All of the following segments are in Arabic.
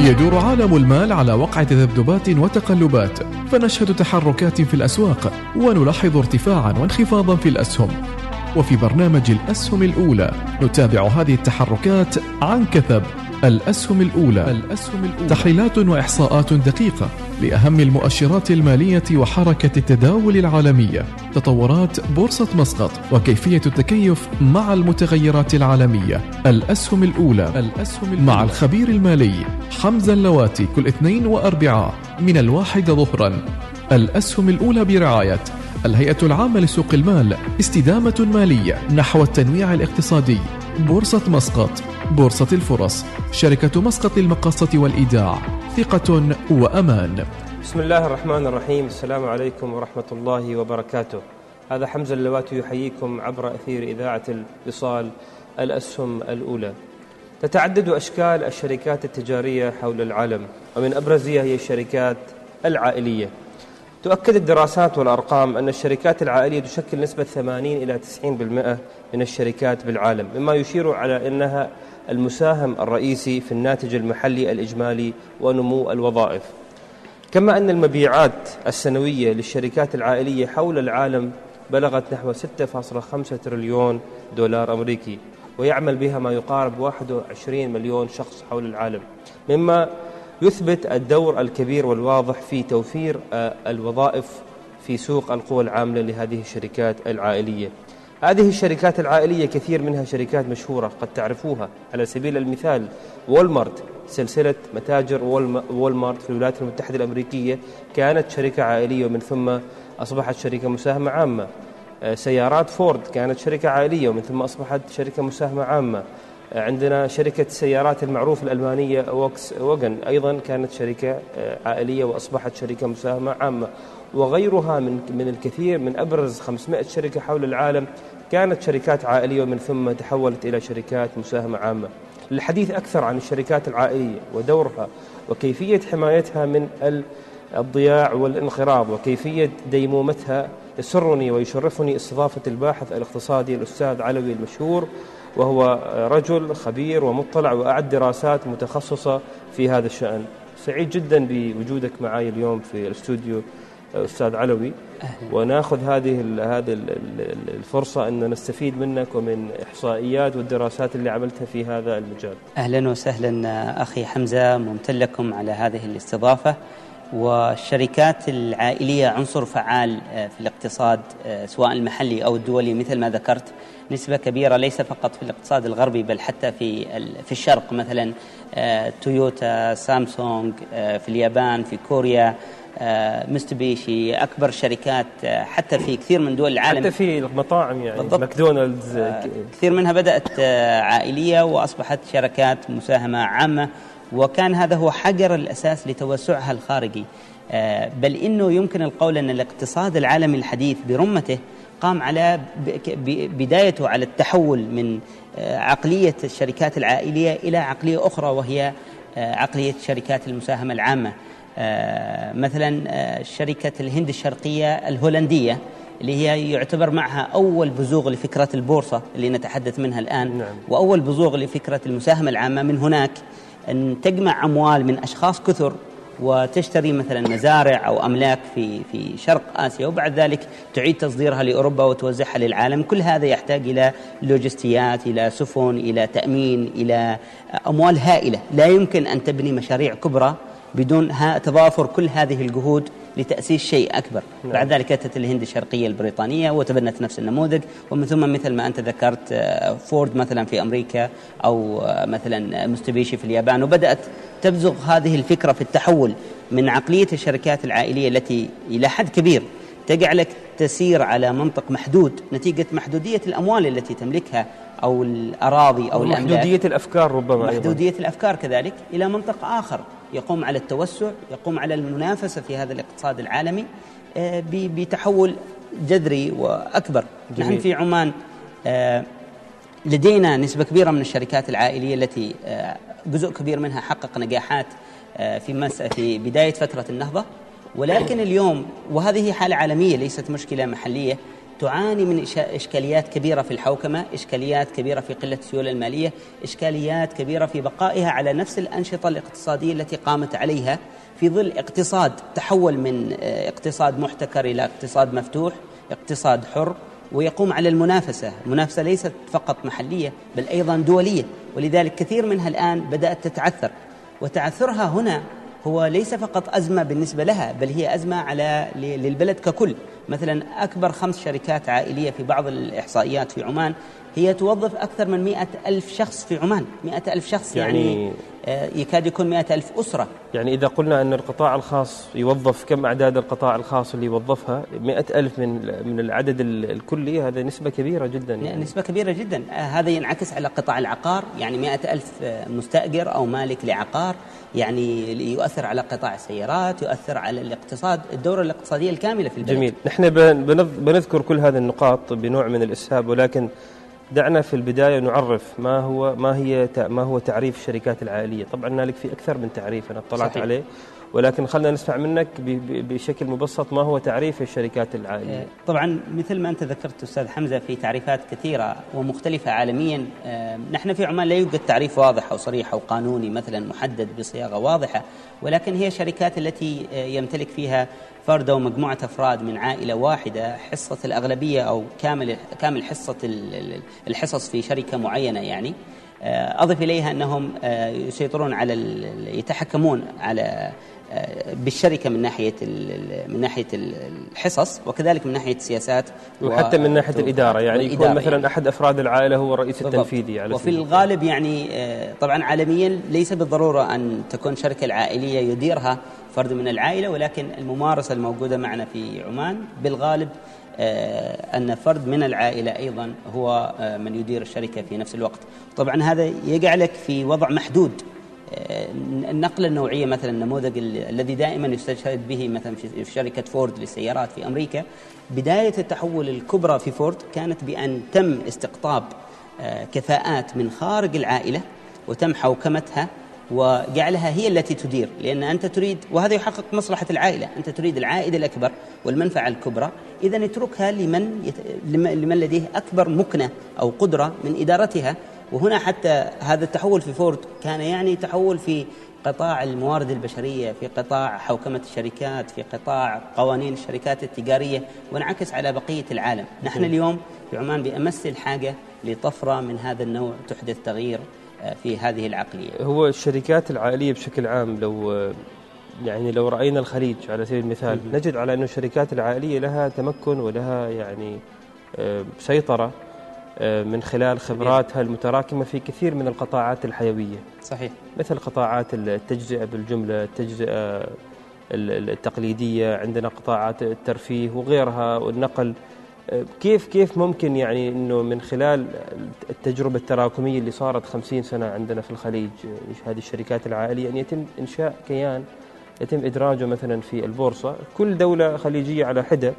يدور عالم المال على وقع تذبذبات وتقلبات فنشهد تحركات في الأسواق ونلاحظ ارتفاعا وانخفاضا في الأسهم. وفي برنامج الأسهم الأولى نتابع هذه التحركات عن كثب. الأسهم الأولى. الأسهم الأولى تحليلات وإحصاءات دقيقة لأهم المؤشرات المالية وحركة التداول العالمية. تطورات بورصة مسقط وكيفية التكيف مع المتغيرات العالمية. الأسهم الأولى. الأسهم الأولى مع الخبير المالي حمزة اللواتي كل اثنين وأربعاء من الواحدة ظهرا. الأسهم الأولى برعاية الهيئة العامة لسوق المال استدامة مالية نحو التنويع الاقتصادي. بورصة مسقط بورصة الفرص. شركة مسقط للمقاصة والإيداع. ثقة وأمان. بسم الله الرحمن الرحيم. السلام عليكم ورحمة الله وبركاته. هذا حمزة اللواتي يحييكم عبر أثير إذاعة الاتصال الأسهم الأولى. تتعدد أشكال الشركات التجارية حول العالم ومن أبرزها هي الشركات العائلية. تؤكد الدراسات والأرقام أن الشركات العائلية تشكل نسبة 80 إلى 90% من الشركات بالعالم مما يشير على أنها المساهم الرئيسي في الناتج المحلي الإجمالي ونمو الوظائف. كما أن المبيعات السنوية للشركات العائلية حول العالم بلغت نحو 6.5 تريليون دولار أمريكي ويعمل بها ما يقارب 21 مليون شخص حول العالم. مما يثبت الدور الكبير والواضح في توفير آه، الوظائف في سوق القوى العاملة لهذه الشركات العائلية. هذه الشركات العائلية كثير منها شركات مشهورة قد تعرفوها. على سبيل المثال وولمارت سلسلة متاجر وولمارت في الولايات المتحدة الأمريكية كانت شركة عائلية ومن ثم أصبحت شركة مساهمة عامة. آه، سيارات فورد كانت شركة عائلية ومن ثم أصبحت شركة مساهمة عامة. عندنا شركة السيارات المعروفة الألمانية ووكس ووغن أيضا كانت شركة آه، عائلية وأصبحت شركة مساهمة عامة. وغيرها من من الكثير من أبرز 500 شركة حول العالم كانت شركات عائلية ومن ثم تحولت إلى شركات مساهمة عامة. للحديث أكثر عن الشركات العائلية ودورها وكيفية حمايتها من الضياع والانقراض وكيفية ديمومتها يسرني ويشرفني استضافة الباحث الاقتصادي الأستاذ علوي المشهور وهو رجل خبير ومطلع وأعد دراسات متخصصة في هذا الشأن. سعيد جدا بوجودك معي اليوم في الاستوديو أستاذ علوي. وناخذ هذه هذه الفرصة أن نستفيد منك ومن إحصائيات والدراسات اللي عملتها في هذا المجال. أهلا وسهلا أخي حمزة. ممتن لكم على هذه الاستضافة. والشركات العائلية عنصر فعال آه، في الاقتصاد آه، سواء المحلي أو الدولي مثل ما ذكرت نسبة كبيرة ليس فقط في الاقتصاد الغربي بل حتى في في الشرق. مثلا آه، تويوتا سامسونج في اليابان في كوريا مستبيشي أكبر شركات حتى في كثير من دول العالم. حتى في المطاعم يعني بالضبط. ماكدونالدز كثير منها بدأت عائلية وأصبحت شركات مساهمة عامة. وكان هذا هو حجر الأساس لتوسعها الخارجي. آه، بل إنه يمكن القول أن الاقتصاد العالمي الحديث برمته قام على بدايته على التحول من آه، عقلية الشركات العائلية إلى عقلية أخرى وهي آه، عقلية شركات المساهمة العامة. مثلا شركة الهند الشرقية الهولندية اللي هي يعتبر معها أول بزوغ لفكرة البورصة اللي نتحدث منها الآن. نعم. وأول بزوغ لفكرة المساهمة العامة من هناك. أن تجمع أموال من أشخاص كثر وتشتري مثلا مزارع أو أملاك في في شرق آسيا وبعد ذلك تعيد تصديرها لأوروبا وتوزعها للعالم، كل هذا يحتاج إلى لوجستيات، إلى سفن، إلى تأمين، إلى أموال هائلة، لا يمكن أن تبني مشاريع كبرى بدون تضافر كل هذه الجهود لتأسيس شيء أكبر نعم. بعد ذلك أتت الهند الشرقية البريطانية وتبنت نفس النموذج ومن ثم مثل ما أنت ذكرت آه، فورد مثلا في أمريكا أو آه، مثلا مستبيشي في اليابان وبدأت تبزغ هذه الفكرة في التحول من عقلية الشركات العائلية التي إلى حد كبير تجعلك تسير على منطق محدود نتيجة محدودية الأموال التي تملكها أو الأراضي أو الأملاك محدودية الأفكار ربما محدودية أيضا. الأفكار كذلك إلى منطق آخر يقوم على التوسع يقوم على المنافسة في هذا الاقتصاد العالمي آه، بتحول جذري وأكبر جميل. نحن في عمان آه، لدينا نسبة كبيرة من الشركات العائلية التي آه، جزء كبير منها حقق نجاحات في في بداية فترة النهضة ولكن اليوم وهذه حالة عالمية ليست مشكلة محلية تعاني من إشكاليات كبيرة في الحوكمة إشكاليات كبيرة في قلة السيولة المالية إشكاليات كبيرة في بقائها على نفس الأنشطة الاقتصادية التي قامت عليها في ظل اقتصاد تحول من آه، اقتصاد محتكر إلى اقتصاد مفتوح اقتصاد حر ويقوم على المنافسة. المنافسة ليست فقط محلية بل أيضا دولية. ولذلك كثير منها الآن بدأت تتعثر. وتعثرها هنا هو ليس فقط أزمة بالنسبة لها بل هي أزمة على للبلد ككل. مثلا أكبر خمس شركات عائلية في بعض الإحصائيات في عمان هي توظف أكثر من مئة ألف شخص في عمان. مئة ألف شخص يعني, يعني يكاد يكون مئة ألف أسرة. يعني إذا قلنا أن القطاع الخاص يوظف كم أعداد القطاع الخاص اللي يوظفها؟ مئة ألف من من العدد الكلي هذا نسبة كبيرة جدا يعني. نسبة كبيرة جدا. آه، هذا ينعكس على قطاع العقار. يعني مئة ألف آه، مستأجر أو مالك لعقار يعني يؤثر على قطاع السيارات يؤثر على الاقتصاد الدورة الاقتصادية الكاملة في البلد. جميل. نحن بنذكر كل هذه النقاط بنوع من الإسهاب ولكن دعنا في البداية نعرف ما هو ما هي ما هو تعريف الشركات العائلية طبعا هنالك في أكثر من تعريف أنا اطلعت صحيح. عليه ولكن خلنا نسمع منك بشكل مبسط ما هو تعريف الشركات العائلية آه، طبعا مثل ما أنت ذكرت أستاذ حمزة في تعريفات كثيرة ومختلفة عالميا آه، نحن في عمان لا يوجد تعريف واضح أو صريح أو قانوني مثلا محدد بصياغة واضحة ولكن هي الشركات التي آه، يمتلك فيها فرد أو مجموعة أفراد من عائلة واحدة حصة الأغلبية أو كامل كامل حصة الحصص في شركة معينة يعني. أضف إليها أنهم يسيطرون على يتحكمون على بالشركة من ناحية من ناحية الحصص وكذلك من ناحية السياسات وحتى من ناحية الإدارة يعني يكون مثلا يعني أحد أفراد العائلة هو الرئيس. التنفيذي على وفي الغالب يعني آه، طبعا عالميا ليس بالضرورة أن تكون الشركة العائلية يديرها فرد من العائلة ولكن الممارسة الموجودة معنا في عمان بالغالب آه، أن فرد من العائلة أيضا هو آه، من يدير الشركة في نفس الوقت طبعا هذا يجعلك في وضع محدود النقلة النوعية مثلا النموذج الذي دائما يستشهد به مثلا في شركة فورد للسيارات في أمريكا بداية التحول الكبرى في فورد كانت بأن تم استقطاب آه، كفاءات من خارج العائلة وتم حوكمتها وجعلها هي التي تدير لأن أنت تريد وهذا يحقق مصلحة العائلة أنت تريد العائد الأكبر والمنفعة الكبرى إذا اتركها لمن. لمن لديه أكبر مكنة أو قدرة من إدارتها وهنا حتى هذا التحول في فورد كان يعني تحول في قطاع الموارد البشرية في قطاع حوكمة الشركات في قطاع قوانين الشركات التجارية وانعكس على بقية العالم. نحن اليوم في عمان بأمس الحاجة لطفرة من هذا النوع تحدث تغيير آه، في هذه العقلية. هو الشركات العائلية بشكل عام لو يعني لو رأينا الخليج على سبيل المثال نجد على أن الشركات العائلية لها تمكن ولها يعني آه، سيطرة آه، من خلال خبراتها المتراكمة في كثير من القطاعات الحيوية. صحيح. مثل قطاعات التجزئة بالجملة التجزئة التقليدية عندنا قطاعات الترفيه وغيرها والنقل. آه، كيف كيف ممكن يعني إنه من خلال التجربة التراكمية اللي صارت 50 سنة عندنا في الخليج هذه الشركات العائليه أن يتم إنشاء كيان يتم إدراجه مثلا في البورصة. كل دولة خليجية على حدة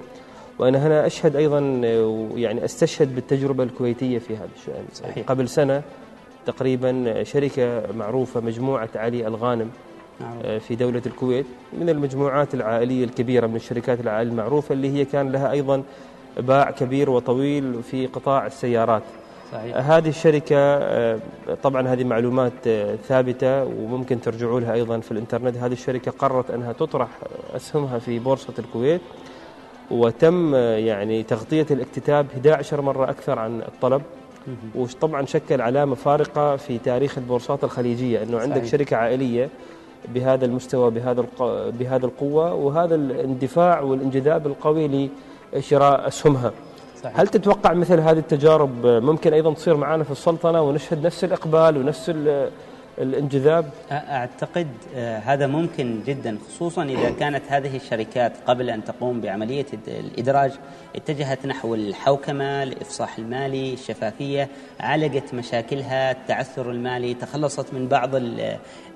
وأنا هنا أشهد أيضا يعني أستشهد بالتجربة الكويتية في هذا الشأن صحيح. قبل سنة تقريبا شركة معروفة مجموعة علي الغانم نعم. آه، في دولة الكويت من المجموعات العائلية الكبيرة من الشركات العائلية المعروفة اللي هي كان لها أيضا باع كبير وطويل في قطاع السيارات صحيح. هذه الشركة آه، طبعا هذه معلومات آه، ثابتة وممكن ترجعوا لها أيضا في الإنترنت هذه الشركة قررت أنها تطرح أسهمها في بورصة الكويت وتم يعني تغطية الاكتتاب 11 مرة أكثر عن الطلب وطبعا شكل علامة فارقة في تاريخ البورصات الخليجية أنه عندك صحيح. شركة عائلية بهذا المستوى بهذا بهذا القوة وهذا الاندفاع والانجذاب القوي لشراء أسهمها صحيح. هل تتوقع مثل هذه التجارب ممكن أيضا تصير معنا في السلطنة ونشهد نفس الإقبال ونفس الانجذاب؟ أعتقد آه، هذا ممكن جدا خصوصا إذا كانت هذه الشركات قبل أن تقوم بعملية الإدراج اتجهت نحو الحوكمة الإفصاح المالي الشفافية عالجت مشاكلها التعثر المالي تخلصت من بعض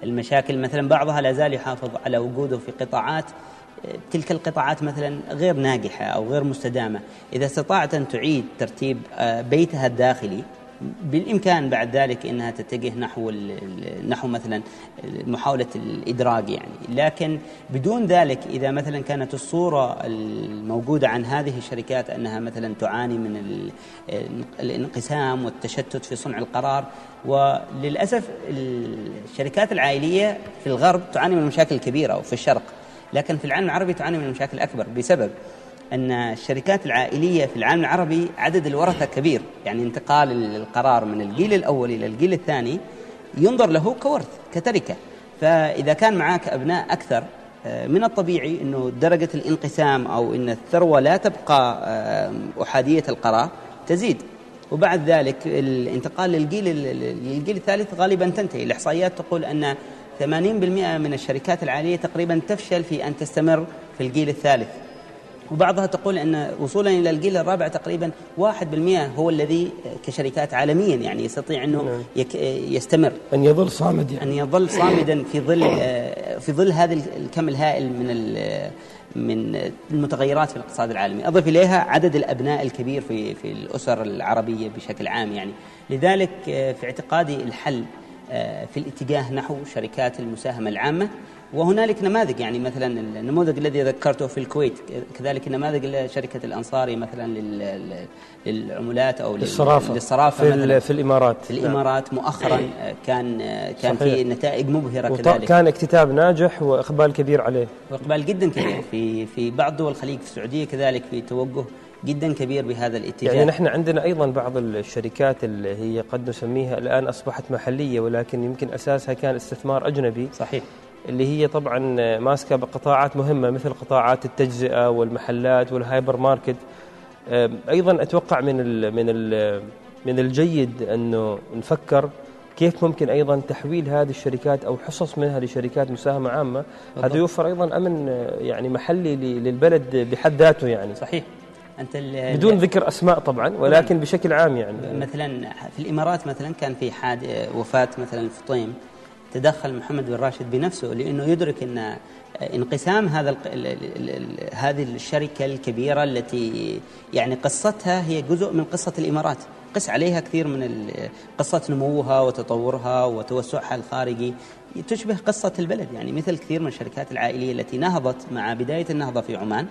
المشاكل مثلا بعضها لا زال يحافظ على وجوده في قطاعات آه، تلك القطاعات مثلا غير ناجحة أو غير مستدامة إذا استطاعت أن تعيد ترتيب آه، بيتها الداخلي بالإمكان بعد ذلك إنها تتجه نحو نحو مثلا محاولة الادراج يعني. لكن بدون ذلك إذا مثلا كانت الصورة الموجودة عن هذه الشركات أنها مثلا تعاني من الانقسام والتشتت في صنع القرار وللأسف الشركات العائلية في الغرب تعاني من مشاكل كبيرة وفي الشرق لكن في العالم العربي تعاني من مشاكل أكبر بسبب أن الشركات العائلية في العالم العربي عدد الورثة كبير. يعني انتقال القرار من الجيل الأول إلى الجيل الثاني ينظر له كورث كتركة. فإذا كان معك أبناء أكثر آه، من الطبيعي أنه درجة الانقسام أو أن الثروة لا تبقى أحادية القرار تزيد. وبعد ذلك الانتقال للجيل للجيل الثالث غالبا تنتهي. الإحصائيات تقول أن 80% من الشركات العالية تقريبا تفشل في أن تستمر في الجيل الثالث. وبعضها تقول أن وصولا إلى الجيل الرابع تقريبا 1% هو الذي كشركات عالميا يعني يستطيع أنه نعم. يك يستمر أن يظل صامد يعني. أن يظل صامدا في ظل في ظل هذا الكم الهائل من من المتغيرات في الاقتصاد العالمي أضف إليها عدد الأبناء الكبير في في الأسر العربية بشكل عام يعني لذلك في اعتقادي الحل في الاتجاه نحو شركات المساهمة العامة وهنالك نماذج يعني مثلا النموذج الذي ذكرته في الكويت كذلك نماذج لشركة الأنصاري مثلا للعملات أو للصرافة, للصرافة في, مثلاً. في الإمارات. في الإمارات مؤخرا كان كان صحيح. في نتائج مبهرة كذلك. كان اكتتاب ناجح وإقبال كبير عليه. وإقبال جدا كبير في في بعض دول الخليج في السعودية كذلك في توجه جدا كبير بهذا الاتجاه. يعني نحن عندنا أيضا بعض الشركات اللي هي قد نسميها الآن أصبحت محلية ولكن يمكن أساسها كان استثمار أجنبي. صحيح. اللي هي طبعا ماسكة بقطاعات مهمة مثل قطاعات التجزئة والمحلات والهايبر ماركت. أيضا أتوقع من ال من ال من الجيد أنه نفكر كيف ممكن أيضا تحويل هذه الشركات أو حصص منها لشركات مساهمة عامة. هذا يوفر أيضا أمن يعني محلي للبلد بحد ذاته يعني صحيح. أنت بدون ذكر أسماء طبعا ولكن بشكل عام يعني. مثلا في الإمارات مثلا كان في حاد وفاة مثلا الفطيم تدخل محمد بن راشد بنفسه لأنه يدرك إن انقسام هذا هذه الشركة الكبيرة التي يعني قصتها هي جزء من قصة الإمارات. قس عليها كثير من قصة نموها وتطورها وتوسعها الخارجي. تشبه قصة البلد يعني مثل كثير من الشركات العائلية التي نهضت مع بداية النهضة في عمان.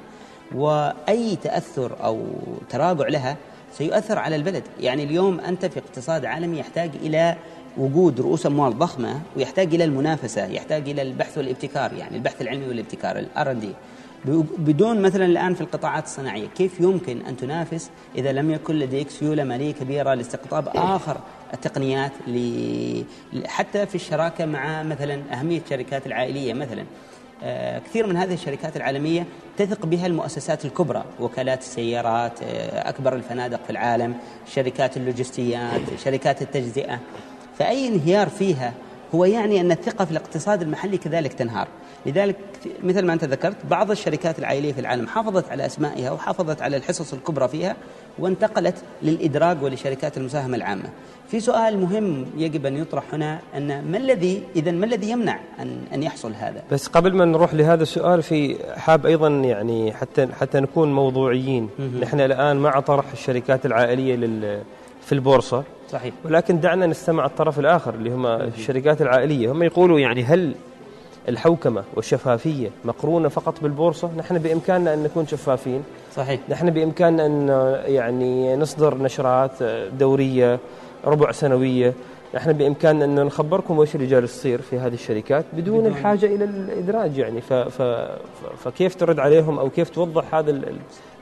وأي تأثر أو تراجع لها سيؤثر على البلد. يعني اليوم أنت في اقتصاد عالمي يحتاج إلى وجود رؤوس أموال ضخمة ويحتاج إلى المنافسة، يحتاج إلى البحث والابتكار يعني البحث العلمي والابتكار الآر دي. بدون مثلا الآن في القطاعات الصناعية، كيف يمكن أن تنافس إذا لم يكن لديك سيولة مالية كبيرة لاستقطاب آخر التقنيات حتى في الشراكة مع مثلا أهمية الشركات العائلية مثلا. آه، كثير من هذه الشركات العالمية تثق بها المؤسسات الكبرى وكالات السيارات آه، أكبر الفنادق في العالم شركات اللوجستيات شركات التجزئة فأي انهيار فيها هو يعني أن الثقة في الاقتصاد المحلي كذلك تنهار. لذلك مثل ما أنت ذكرت بعض الشركات العائلية في العالم حافظت على أسمائها وحافظت على الحصص الكبرى فيها وانتقلت للإدراج ولشركات المساهمة العامة. في سؤال مهم يجب أن يطرح هنا أن ما الذي إذا ما الذي يمنع أن أن يحصل هذا؟ بس قبل ما نروح لهذا السؤال في حاب أيضا يعني حتى حتى نكون موضوعيين. نحن الآن مع طرح الشركات العائلية لل في البورصة. صحيح. ولكن دعنا نستمع الطرف الآخر اللي هم الشركات العائلية. هم يقولوا يعني هل الحوكمة والشفافية مقرونة فقط بالبورصة؟ نحن بإمكاننا أن نكون شفافين. صحيح. نحن بإمكاننا أن يعني نصدر نشرات دورية ربع سنوية. نحن بإمكاننا أن نخبركم وش اللي جالس يصير في هذه الشركات بدون, بدون. الحاجة إلى الإدراج يعني. ف ف فكيف ترد عليهم أو كيف توضح هذا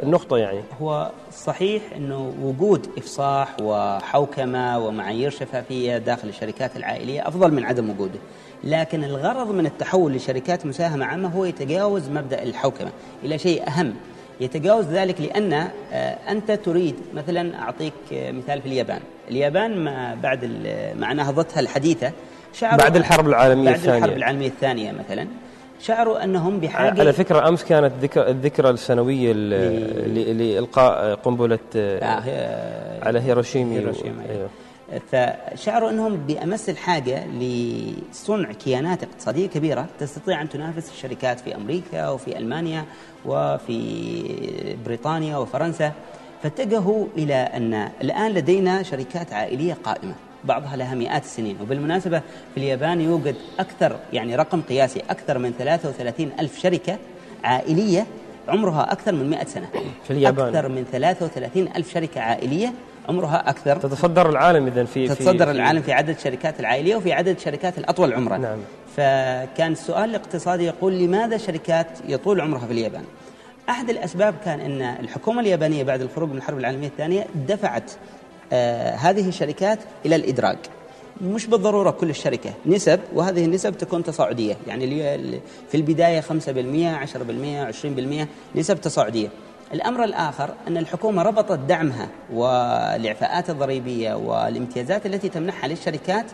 النقطة يعني؟ هو صحيح أنه وجود إفصاح وحوكمة ومعايير شفافية داخل الشركات العائلية أفضل من عدم وجوده. لكن الغرض من التحول لشركات مساهمة عامة هو يتجاوز مبدأ الحوكمة إلى شيء أهم. يتجاوز ذلك لأن آه، أنت تريد مثلا أعطيك مثال في اليابان. اليابان ما بعد مع نهضتها الحديثة شعروا بعد الحرب العالمية بعد الثانية. الحرب العالمية الثانية مثلا شعروا أنهم بحاجة على فكرة أمس كانت الذكرى السنوية لإلقاء قنبلة آه على هيروشيما. هيروشيما أيوه. فشعروا أنهم بأمس الحاجة لصنع كيانات اقتصادية كبيرة تستطيع أن تنافس الشركات في أمريكا وفي ألمانيا وفي بريطانيا وفرنسا. فاتجهوا إلى أن الآن لدينا شركات عائلية قائمة بعضها لها مئات السنين. وبالمناسبة في اليابان يوجد أكثر يعني رقم قياسي أكثر من 33 ألف شركة عائلية عمرها أكثر من 100 سنة. في اليابان. أكثر من 33 ألف شركة عائلية عمرها أكثر. تتصدر العالم إذا في تتصدر في العالم في عدد الشركات العائلية وفي عدد الشركات الأطول عمرا نعم. فكان السؤال الاقتصادي يقول لماذا شركات يطول عمرها في اليابان؟ أحد الأسباب كان أن الحكومة اليابانية بعد الخروج من الحرب العالمية الثانية دفعت آه هذه الشركات إلى الإدراج مش بالضرورة كل الشركة نسب وهذه النسب تكون تصاعدية. يعني في البداية 5% 10% 20% نسب تصاعدية. الأمر الآخر أن الحكومة ربطت دعمها والإعفاءات الضريبية والامتيازات التي تمنحها للشركات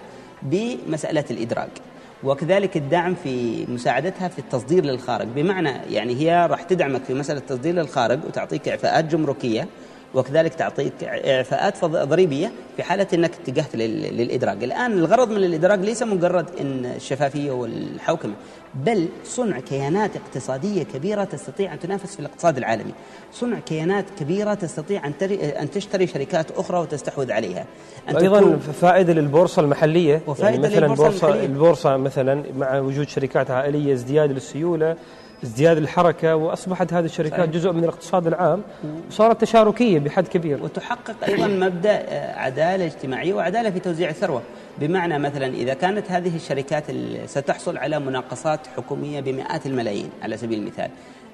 بمسألة الإدراج وكذلك الدعم في مساعدتها في التصدير للخارج. بمعنى يعني هي راح تدعمك في مسألة التصدير للخارج وتعطيك إعفاءات جمركية وكذلك تعطيك إعفاءات ضريبية في حالة أنك اتجهت للإدراج الآن الغرض من الإدراج ليس مجرد أن الشفافية والحوكمة بل صنع كيانات اقتصادية كبيرة تستطيع أن تنافس في الاقتصاد العالمي. صنع كيانات كبيرة تستطيع أن, أن تشتري شركات أخرى وتستحوذ عليها. أيضا فائدة للبورصة المحلية. وفائدة يعني مثلا للبورصة البورصة, المحلية. البورصة مثلا مع وجود شركات عائلية ازدياد للسيولة ازدياد الحركة وأصبحت هذه الشركات صحيح. جزء من الاقتصاد العام وصارت تشاركية بحد كبير. وتحقق أيضا مبدأ عدالة اجتماعية وعدالة في توزيع الثروة. بمعنى مثلا إذا كانت هذه الشركات ستحصل على مناقصات حكومية بمئات الملايين على سبيل المثال.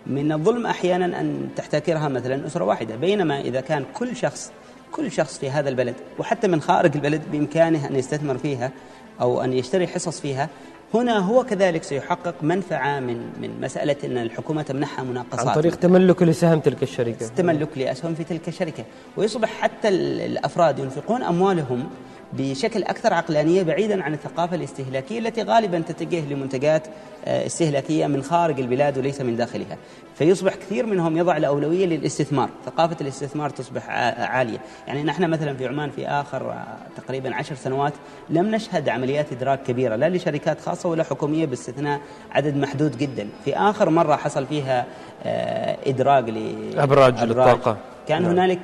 من الظلم أحيانا أن تحتكرها مثلا أسرة واحدة. بينما إذا كان كل شخص كل شخص في هذا البلد وحتى من خارج البلد بإمكانه أن يستثمر فيها أو أن يشتري حصص فيها هنا هو كذلك سيحقق منفعة من من مسألة أن الحكومة تمنحها مناقصات. عن طريق تملك لسهم تلك الشركة. تملك لأسهم في تلك الشركة. ويصبح حتى الأفراد ينفقون أموالهم بشكل أكثر عقلانية بعيدا عن الثقافة الاستهلاكية التي غالبا تتجه لمنتجات استهلاكية من خارج البلاد وليس من داخلها. فيصبح كثير منهم يضع الأولوية للاستثمار. ثقافة الاستثمار تصبح عالية. يعني نحن مثلا في عمان في آخر تقريبا عشر سنوات لم نشهد عمليات إدراك كبيرة لا لشركات خاصة ولا حكومية باستثناء عدد محدود جدا. في آخر مرة حصل فيها إدراج لأبراج للطاقة. كان نعم. هنالك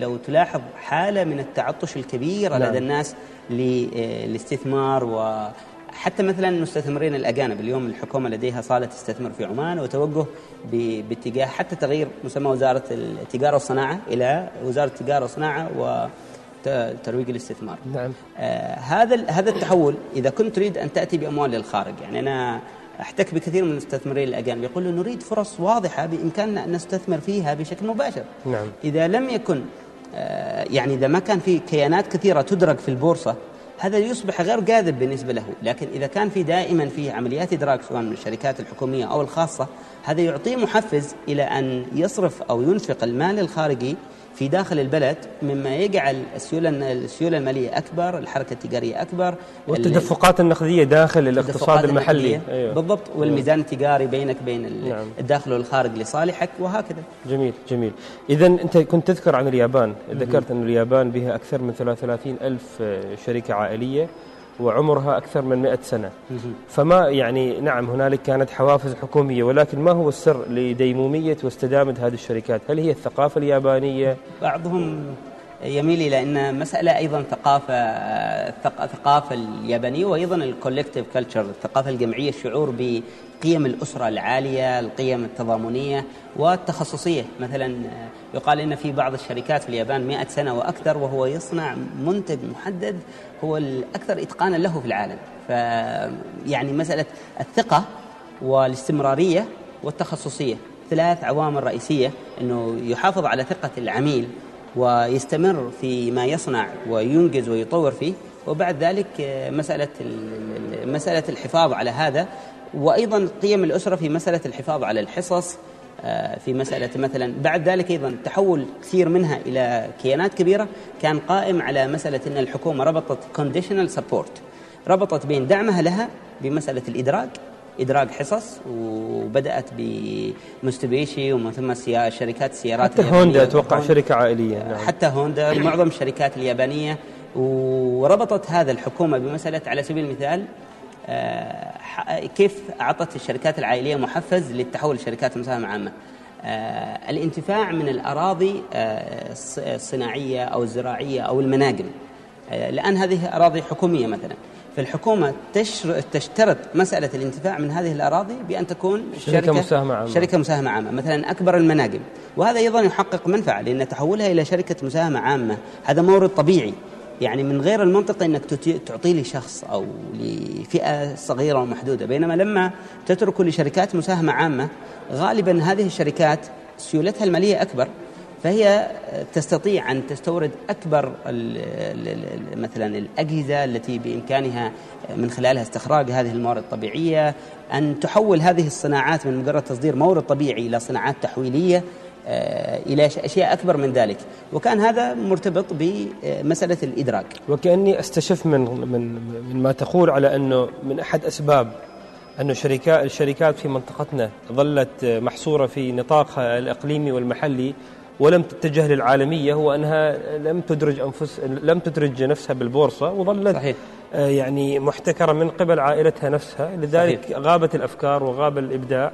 لو تلاحظ حالة من التعطش الكبير نعم. لدى الناس للاستثمار و حتى مثلا المستثمرين الأجانب اليوم الحكومة لديها صالة تستثمر في عمان وتوجه باتجاه حتى تغيير مسمى وزارة التجاره والصناعه إلى وزارة التجاره والصناعه وترويج الاستثمار. نعم. آه هذا هذا التحول إذا كنت تريد أن تأتي بأموال للخارج يعني أنا أحتك بكثير من المستثمرين الأجانب يقولوا نريد فرص واضحة بإمكاننا أن نستثمر فيها بشكل مباشر. نعم. إذا لم يكن آه يعني إذا ما كان في كيانات كثيرة تدرك في البورصة هذا يصبح غير جاذب بالنسبة له لكن إذا كان في دائما في عمليات إدراك سواء من الشركات الحكومية أو الخاصة هذا يعطيه محفز إلى أن يصرف أو ينفق المال الخارجي في داخل البلد مما يجعل السيولة السيولة المالية أكبر الحركة التجارية أكبر والتدفقات النقدية داخل الاقتصاد المحلي. أيوه. بالضبط والميزان التجاري بينك بين نعم. الداخل والخارج لصالحك وهكذا. جميل جميل. إذا أنت كنت تذكر عن اليابان. ذكرت أن اليابان بها أكثر من 33 ألف شركة عائلية. وعمرها أكثر من 100 سنة. فما يعني نعم هنالك كانت حوافز حكومية ولكن ما هو السر لديمومية واستدامة هذه الشركات؟ هل هي الثقافة اليابانية؟ بعضهم يميل إلى أن مسألة أيضا ثقافة الثقافه اليابانية وأيضا ال collective culture الثقافة الجمعية الشعور بقيم الأسرة العالية، القيم التضامنية والتخصصية، مثلا يقال إن في بعض الشركات في اليابان 100 سنة وأكثر وهو يصنع منتج محدد هو الأكثر إتقانا له في العالم، ف يعني مسألة الثقة والاستمرارية والتخصصية ثلاث عوامل رئيسية إنه يحافظ على ثقة العميل ويستمر في ما يصنع وينجز ويطور فيه. وبعد ذلك مسألة مسألة الحفاظ على هذا وأيضا قيم الأسرة في مسألة الحفاظ على الحصص في مسألة مثلا بعد ذلك أيضا تحول كثير منها إلى كيانات كبيرة. كان قائم على مسألة أن الحكومة ربطت conditional support ربطت بين دعمها لها بمسألة الإدراج إدراج حصص وبدأت بمستبيشي ومن ثم شركات السيارات حتى هوندا أتوقع شركة عائلية نعم. حتى هوندا معظم الشركات اليابانية. وربطت هذا الحكومة بمسألة على سبيل المثال كيف أعطت الشركات العائلية محفز للتحول لشركات مساهمة عامة؟ آه، الانتفاع من الأراضي آه، الصناعية أو الزراعية أو المناجم آه، لأن هذه أراضي حكومية مثلا. فالحكومة تشترط مسألة الانتفاع من هذه الأراضي بأن تكون شركة مساهمة عامة. شركة مساهمة عامة. مثلا أكبر المناجم وهذا أيضا يحقق منفعة لأن تحولها إلى شركة مساهمة عامة. هذا مورد طبيعي. يعني من غير المنطقي أنك تعطيه لشخص أو لفئة صغيرة ومحدودة. بينما لما تترك لشركات مساهمة عامة غالبا هذه الشركات سيولتها المالية أكبر. فهي تستطيع أن تستورد أكبر مثلا الأجهزة التي بإمكانها من خلالها استخراج هذه الموارد الطبيعية أن تحول هذه الصناعات من مجرد تصدير مورد طبيعي إلى صناعات تحويلية. آه، إلى اشياء أكبر من ذلك وكان هذا مرتبط بمسألة الإدراك وكأني أستشف من من من ما تقول على أنه من أحد أسباب أن الشركات الشركات في منطقتنا ظلت محصورة في نطاقها الإقليمي والمحلي ولم تتجه للعالمية هو أنها لم تدرج أنفس لم تدرج نفسها بالبورصة وظلت صحيح. آه، يعني محتكرة من قبل عائلتها نفسها لذلك صحيح. غابت الأفكار وغاب الإبداع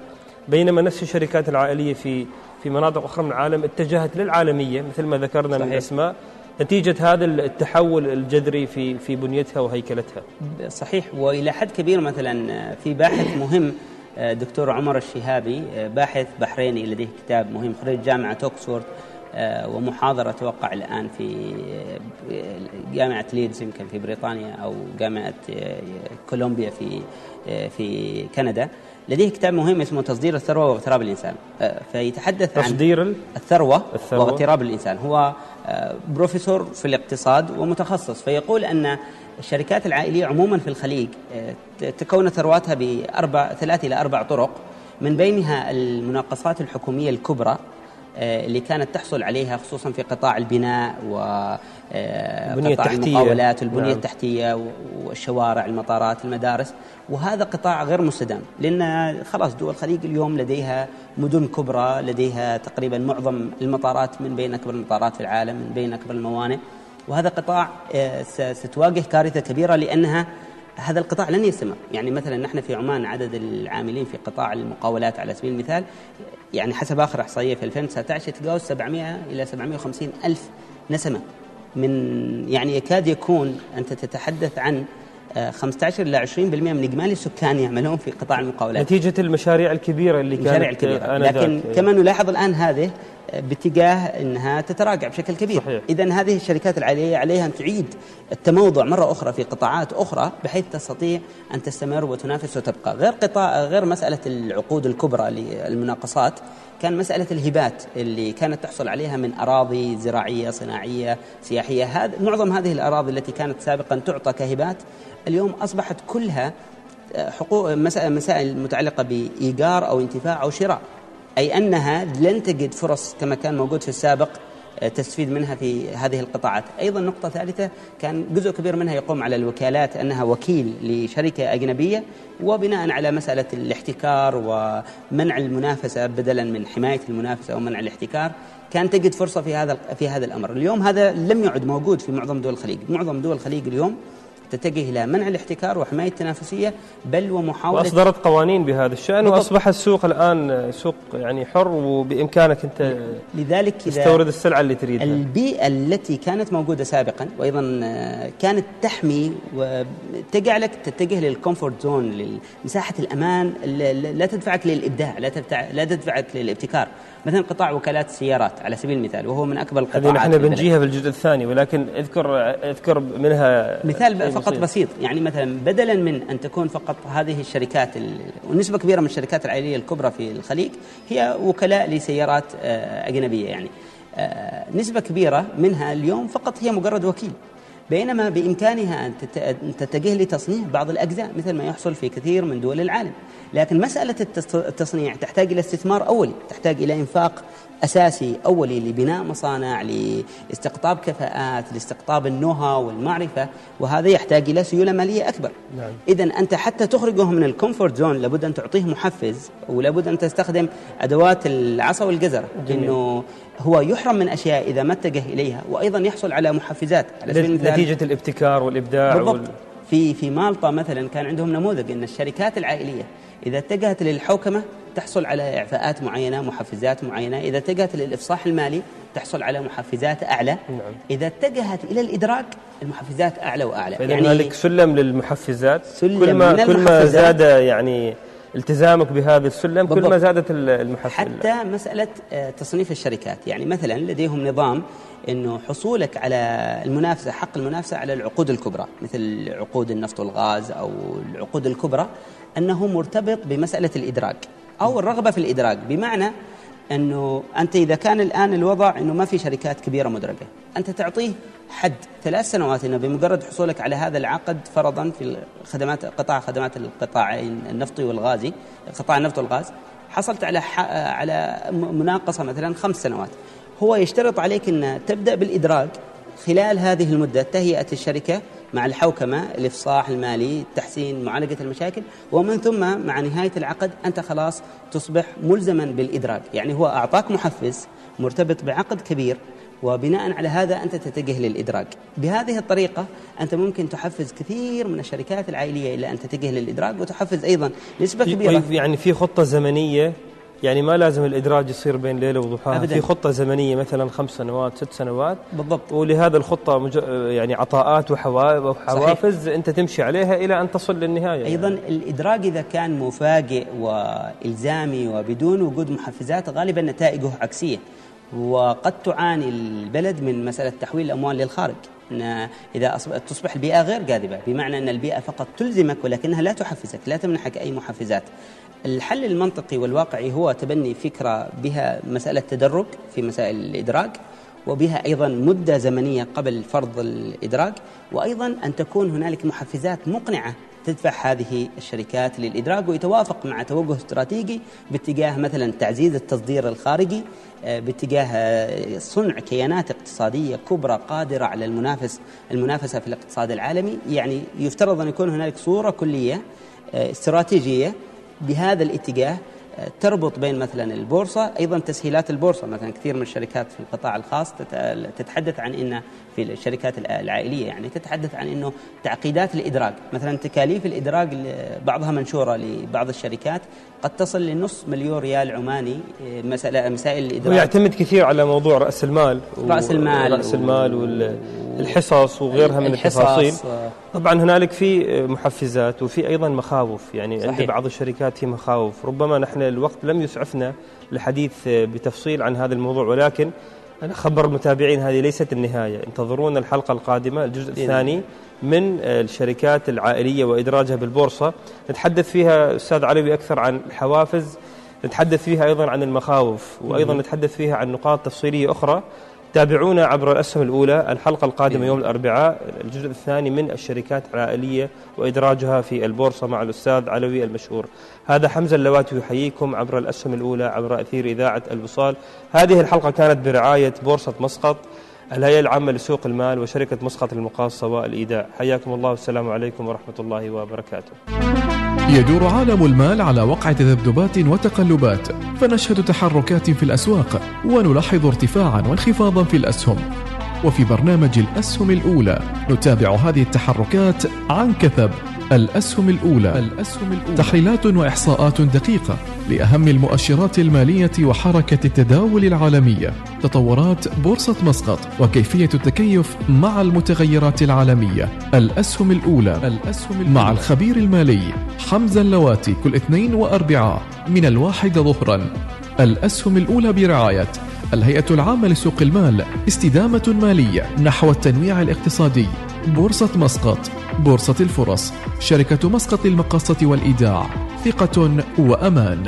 بينما نفس الشركات العائلية في في مناطق أخرى من العالم اتجهت للعالمية مثل ما ذكرنا صحيح. من أسماء نتيجة هذا التحول الجذري في في بنيتها وهيكلتها. صحيح وإلى حد كبير مثلا في باحث مهم دكتور عمر الشهابي باحث بحريني لديه كتاب مهم خريج جامعة أوكسفورد ومحاضرة توقع الآن في جامعة ليدز يمكن في بريطانيا أو جامعة كولومبيا في في كندا لديه كتاب مهم اسمه تصدير الثروة واغتراب الإنسان. فيتحدث عن تصدير الثروة, الثروة. واغتراب الإنسان. هو بروفيسور في الاقتصاد ومتخصص فيقول أن الشركات العائلية عموما في الخليج تكون ثرواتها بأربع ثلاث إلى أربع طرق من بينها المناقصات الحكومية الكبرى آه، اللي كانت تحصل عليها خصوصا في قطاع البناء و آه، المقاولات والبنية نعم. التحتية والشوارع المطارات المدارس. وهذا قطاع غير مستدام لأن خلاص دول الخليج اليوم لديها مدن كبرى لديها تقريبا معظم المطارات من بين أكبر المطارات في العالم من بين أكبر الموانئ. وهذا قطاع آه، ستواجه كارثة كبيرة لأنها هذا القطاع لن يستمر يعني مثلا نحن في عمان عدد العاملين في قطاع المقاولات على سبيل المثال يعني حسب آخر إحصائية في 2019 يتجاوز 700 إلى 750 ألف نسمة. من يعني يكاد يكون أنت تتحدث عن 15 آه، إلى 20% من إجمالي السكان يعملون في قطاع المقاولات. نتيجة المشاريع الكبيرة اللي كانت المشاريع الكبيره لكن كما نلاحظ الآن هذه باتجاه إنها تتراجع بشكل كبير. اذا هذه الشركات العالية عليها أن تعيد التموضع مرة أخرى في قطاعات أخرى بحيث تستطيع أن تستمر وتنافس وتبقى. غير قطاع غير مسألة العقود الكبرى للمناقصات كان مسألة الهبات اللي كانت تحصل عليها من أراضي زراعية صناعية سياحية. هذا معظم هذه الأراضي التي كانت سابقا تعطى كهبات اليوم أصبحت كلها حقوق مسائل متعلقة بإيجار أو انتفاع أو شراء. أي أنها لن تجد فرص كما كان موجود في السابق آه، تستفيد منها في هذه القطاعات. أيضا نقطة ثالثة كان جزء كبير منها يقوم على الوكالات أنها وكيل لشركة أجنبية وبناء على مسألة الاحتكار ومنع المنافسة بدلا من حماية المنافسة ومنع الاحتكار كان تجد فرصة في هذا في هذا الأمر. اليوم هذا لم يعد موجود في معظم دول الخليج. معظم دول الخليج اليوم تتجه إلى منع الاحتكار وحماية التنافسية بل ومحاولة وأصدرت قوانين بهذا الشأن وأصبح السوق الآن سوق يعني حر وبإمكانك أنت لذلك تستورد السلعة اللي تريدها. البيئة التي كانت موجودة سابقا وأيضا آه، كانت تحمي وتجعلك تتجه للكومفورت زون لمساحة الأمان لا تدفعك للإبداع لا تدفعك للابتكار. مثلا قطاع وكالات السيارات على سبيل المثال وهو من أكبر القطاعات هذه نحن بنجيها في الجزء الثاني ولكن اذكر اذكر منها مثال فقط بسيط. بسيط يعني مثلا بدلا من أن تكون فقط هذه الشركات ونسبة كبيرة من الشركات العائلية الكبرى في الخليج هي وكلاء لسيارات آه، أجنبية يعني. آه، نسبة كبيرة منها اليوم فقط هي مجرد وكيل. بينما بإمكانها أن تتجه لتصنيع بعض الأجزاء مثل ما يحصل في كثير من دول العالم. لكن مسألة التصنيع تحتاج إلى استثمار أولي تحتاج إلى إنفاق أساسي أولي لبناء مصانع لاستقطاب كفاءات لاستقطاب ال know-how والمعرفة وهذا يحتاج إلى سيولة مالية أكبر. نعم. إذا أنت حتى تخرجهم من ال comfort zone لابد أن تعطيه محفز ولابد أن تستخدم أدوات العصا والجزر إنه هو يحرم من أشياء إذا ما اتجه إليها وأيضا يحصل على محفزات. على نتيجة الابتكار والإبداع بالضبط. وال... في في مالطا مثلا كان عندهم نموذج أن الشركات العائلية إذا اتجهت للحوكمة تحصل على إعفاءات معينة محفزات معينة. إذا اتجهت للإفصاح المالي تحصل على محفزات أعلى. نعم. إذا اتجهت إلى الإدراك المحفزات أعلى وأعلى. فإذا يعني هنالك سلم للمحفزات. سلم كل ما كل ما المحفزات. زاد يعني التزامك بهذا السلم كل ما. زادت ال- المحفز. حتى مسألة آه، تصنيف الشركات. يعني مثلا لديهم نظام أنه حصولك على المنافسة حق المنافسة على العقود الكبرى مثل عقود النفط والغاز أو العقود الكبرى أنه مرتبط بمسألة الإدراك. أو الرغبة في الإدراك. بمعنى أنه أنت إذا كان الآن الوضع أنه ما في شركات كبيرة مدرجة أنت تعطيه حد ثلاث سنوات أنه بمجرد حصولك على هذا العقد فرضا في خدمات قطاع خدمات القطاعين النفطي والغازي قطاع النفط والغاز حصلت على على م- مناقصة مثلا خمس سنوات. هو يشترط عليك أن تبدأ بالادراج خلال هذه المدة تهيئة الشركة مع الحوكمة الإفصاح المالي تحسين معالجة المشاكل ومن ثم مع نهاية العقد أنت خلاص تصبح ملزما بالادراج يعني هو أعطاك محفز مرتبط بعقد كبير وبناء على هذا أنت تتجه للادراج بهذه الطريقة أنت ممكن تحفز كثير من الشركات العائلية إلى أن تتجه للادراج وتحفز أيضا نسبة كبيرة. في- يعني في خطة زمنية يعني ما لازم الإدراج يصير بين ليلة وضحاها. أبداً. في خطة زمنية مثلا خمس سنوات ست سنوات. بالضبط. ولهذا الخطة مج... يعني عطاءات وحوا- وحوافز أنت تمشي عليها إلى أن تصل للنهاية أيضا الإدراج إذا كان مفاجئ وإلزامي وبدون وجود محفزات غالبا نتائجه عكسية وقد تعاني البلد من مسألة تحويل الأموال للخارج. إن إذا أصب- تصبح البيئة غير جاذبة بمعنى إن البيئة فقط تلزمك ولكنها لا تحفزك لا تمنحك أي محفزات. الحل المنطقي والواقعي هو تبني فكرة بها مسألة تدرج في مسائل الإدراج وبها أيضا مدة زمنية قبل فرض الإدراج وأيضا أن تكون هنالك محفزات مقنعة تدفع هذه الشركات للادراج ويتوافق مع توجه استراتيجي باتجاه مثلا تعزيز التصدير الخارجي آه، باتجاه آه، صنع كيانات اقتصادية كبرى قادرة على المنافس المنافسة في الاقتصاد العالمي. يعني يفترض أن يكون هنالك صورة كلية آه، استراتيجية بهذا الاتجاه تربط بين مثلا البورصة أيضا تسهيلات البورصة مثلا كثير من الشركات في القطاع الخاص تت- تتحدث عن ان في الشركات الع- العائلية يعني تتحدث عن إنه تعقيدات الادراج مثلا تكاليف الادراج ل- بعضها منشورة لبعض الشركات قد تصل لنص مليون ريال عماني آه، مسائل الادراج ويعتمد كثير على موضوع رأس المال رأس المال رأس المال و- والحصص وغيرها من الحصص، التفاصيل. آه. طبعا هنالك في محفزات وفي أيضا مخاوف يعني صحيح. عند بعض الشركات في مخاوف. ربما نحن الوقت لم يسعفنا الحديث بتفصيل عن هذا الموضوع ولكن أنا خبر المتابعين هذه ليست النهاية. انتظرونا الحلقة القادمة الجزء الثاني من الشركات العائلية وإدراجها بالبورصة. نتحدث فيها أستاذ علوي أكثر عن الحوافز نتحدث فيها أيضا عن المخاوف وأيضا نتحدث فيها عن نقاط تفصيلية أخرى. تابعونا عبر الأسهم الأولى الحلقة القادمة يوم الأربعاء الجزء الثاني من الشركات العائلية وإدراجها في البورصة مع الأستاذ علوي المشهور. هذا حمزة اللواتي يحييكم عبر الأسهم الأولى عبر أثير إذاعة الوصال. هذه الحلقة كانت برعاية بورصة مسقط الهيئة العامة لسوق المال وشركة مسقط المقاصة والإيداع. حياكم الله والسلام عليكم ورحمة الله وبركاته. يدور عالم المال على وقع تذبذبات وتقلبات فنشهد تحركات في الأسواق ونلاحظ ارتفاعا وانخفاضا في الأسهم. وفي برنامج الأسهم الأولى نتابع هذه التحركات عن كثب. الأسهم الأولى. الأسهم الأولى تحليلات وإحصاءات دقيقة لأهم المؤشرات المالية وحركة التداول العالمية. تطورات بورصة مسقط وكيفية التكيف مع المتغيرات العالمية. الأسهم الأولى. الأسهم الأولى مع الخبير المالي حمزة اللواتي كل اثنين وأربعاء من الواحدة ظهرا. الأسهم الأولى برعاية الهيئة العامة لسوق المال استدامة مالية نحو التنويع الاقتصادي. بورصة مسقط بورصة الفرص شركة مسقط للمقاصة والإيداع ثقة وأمان.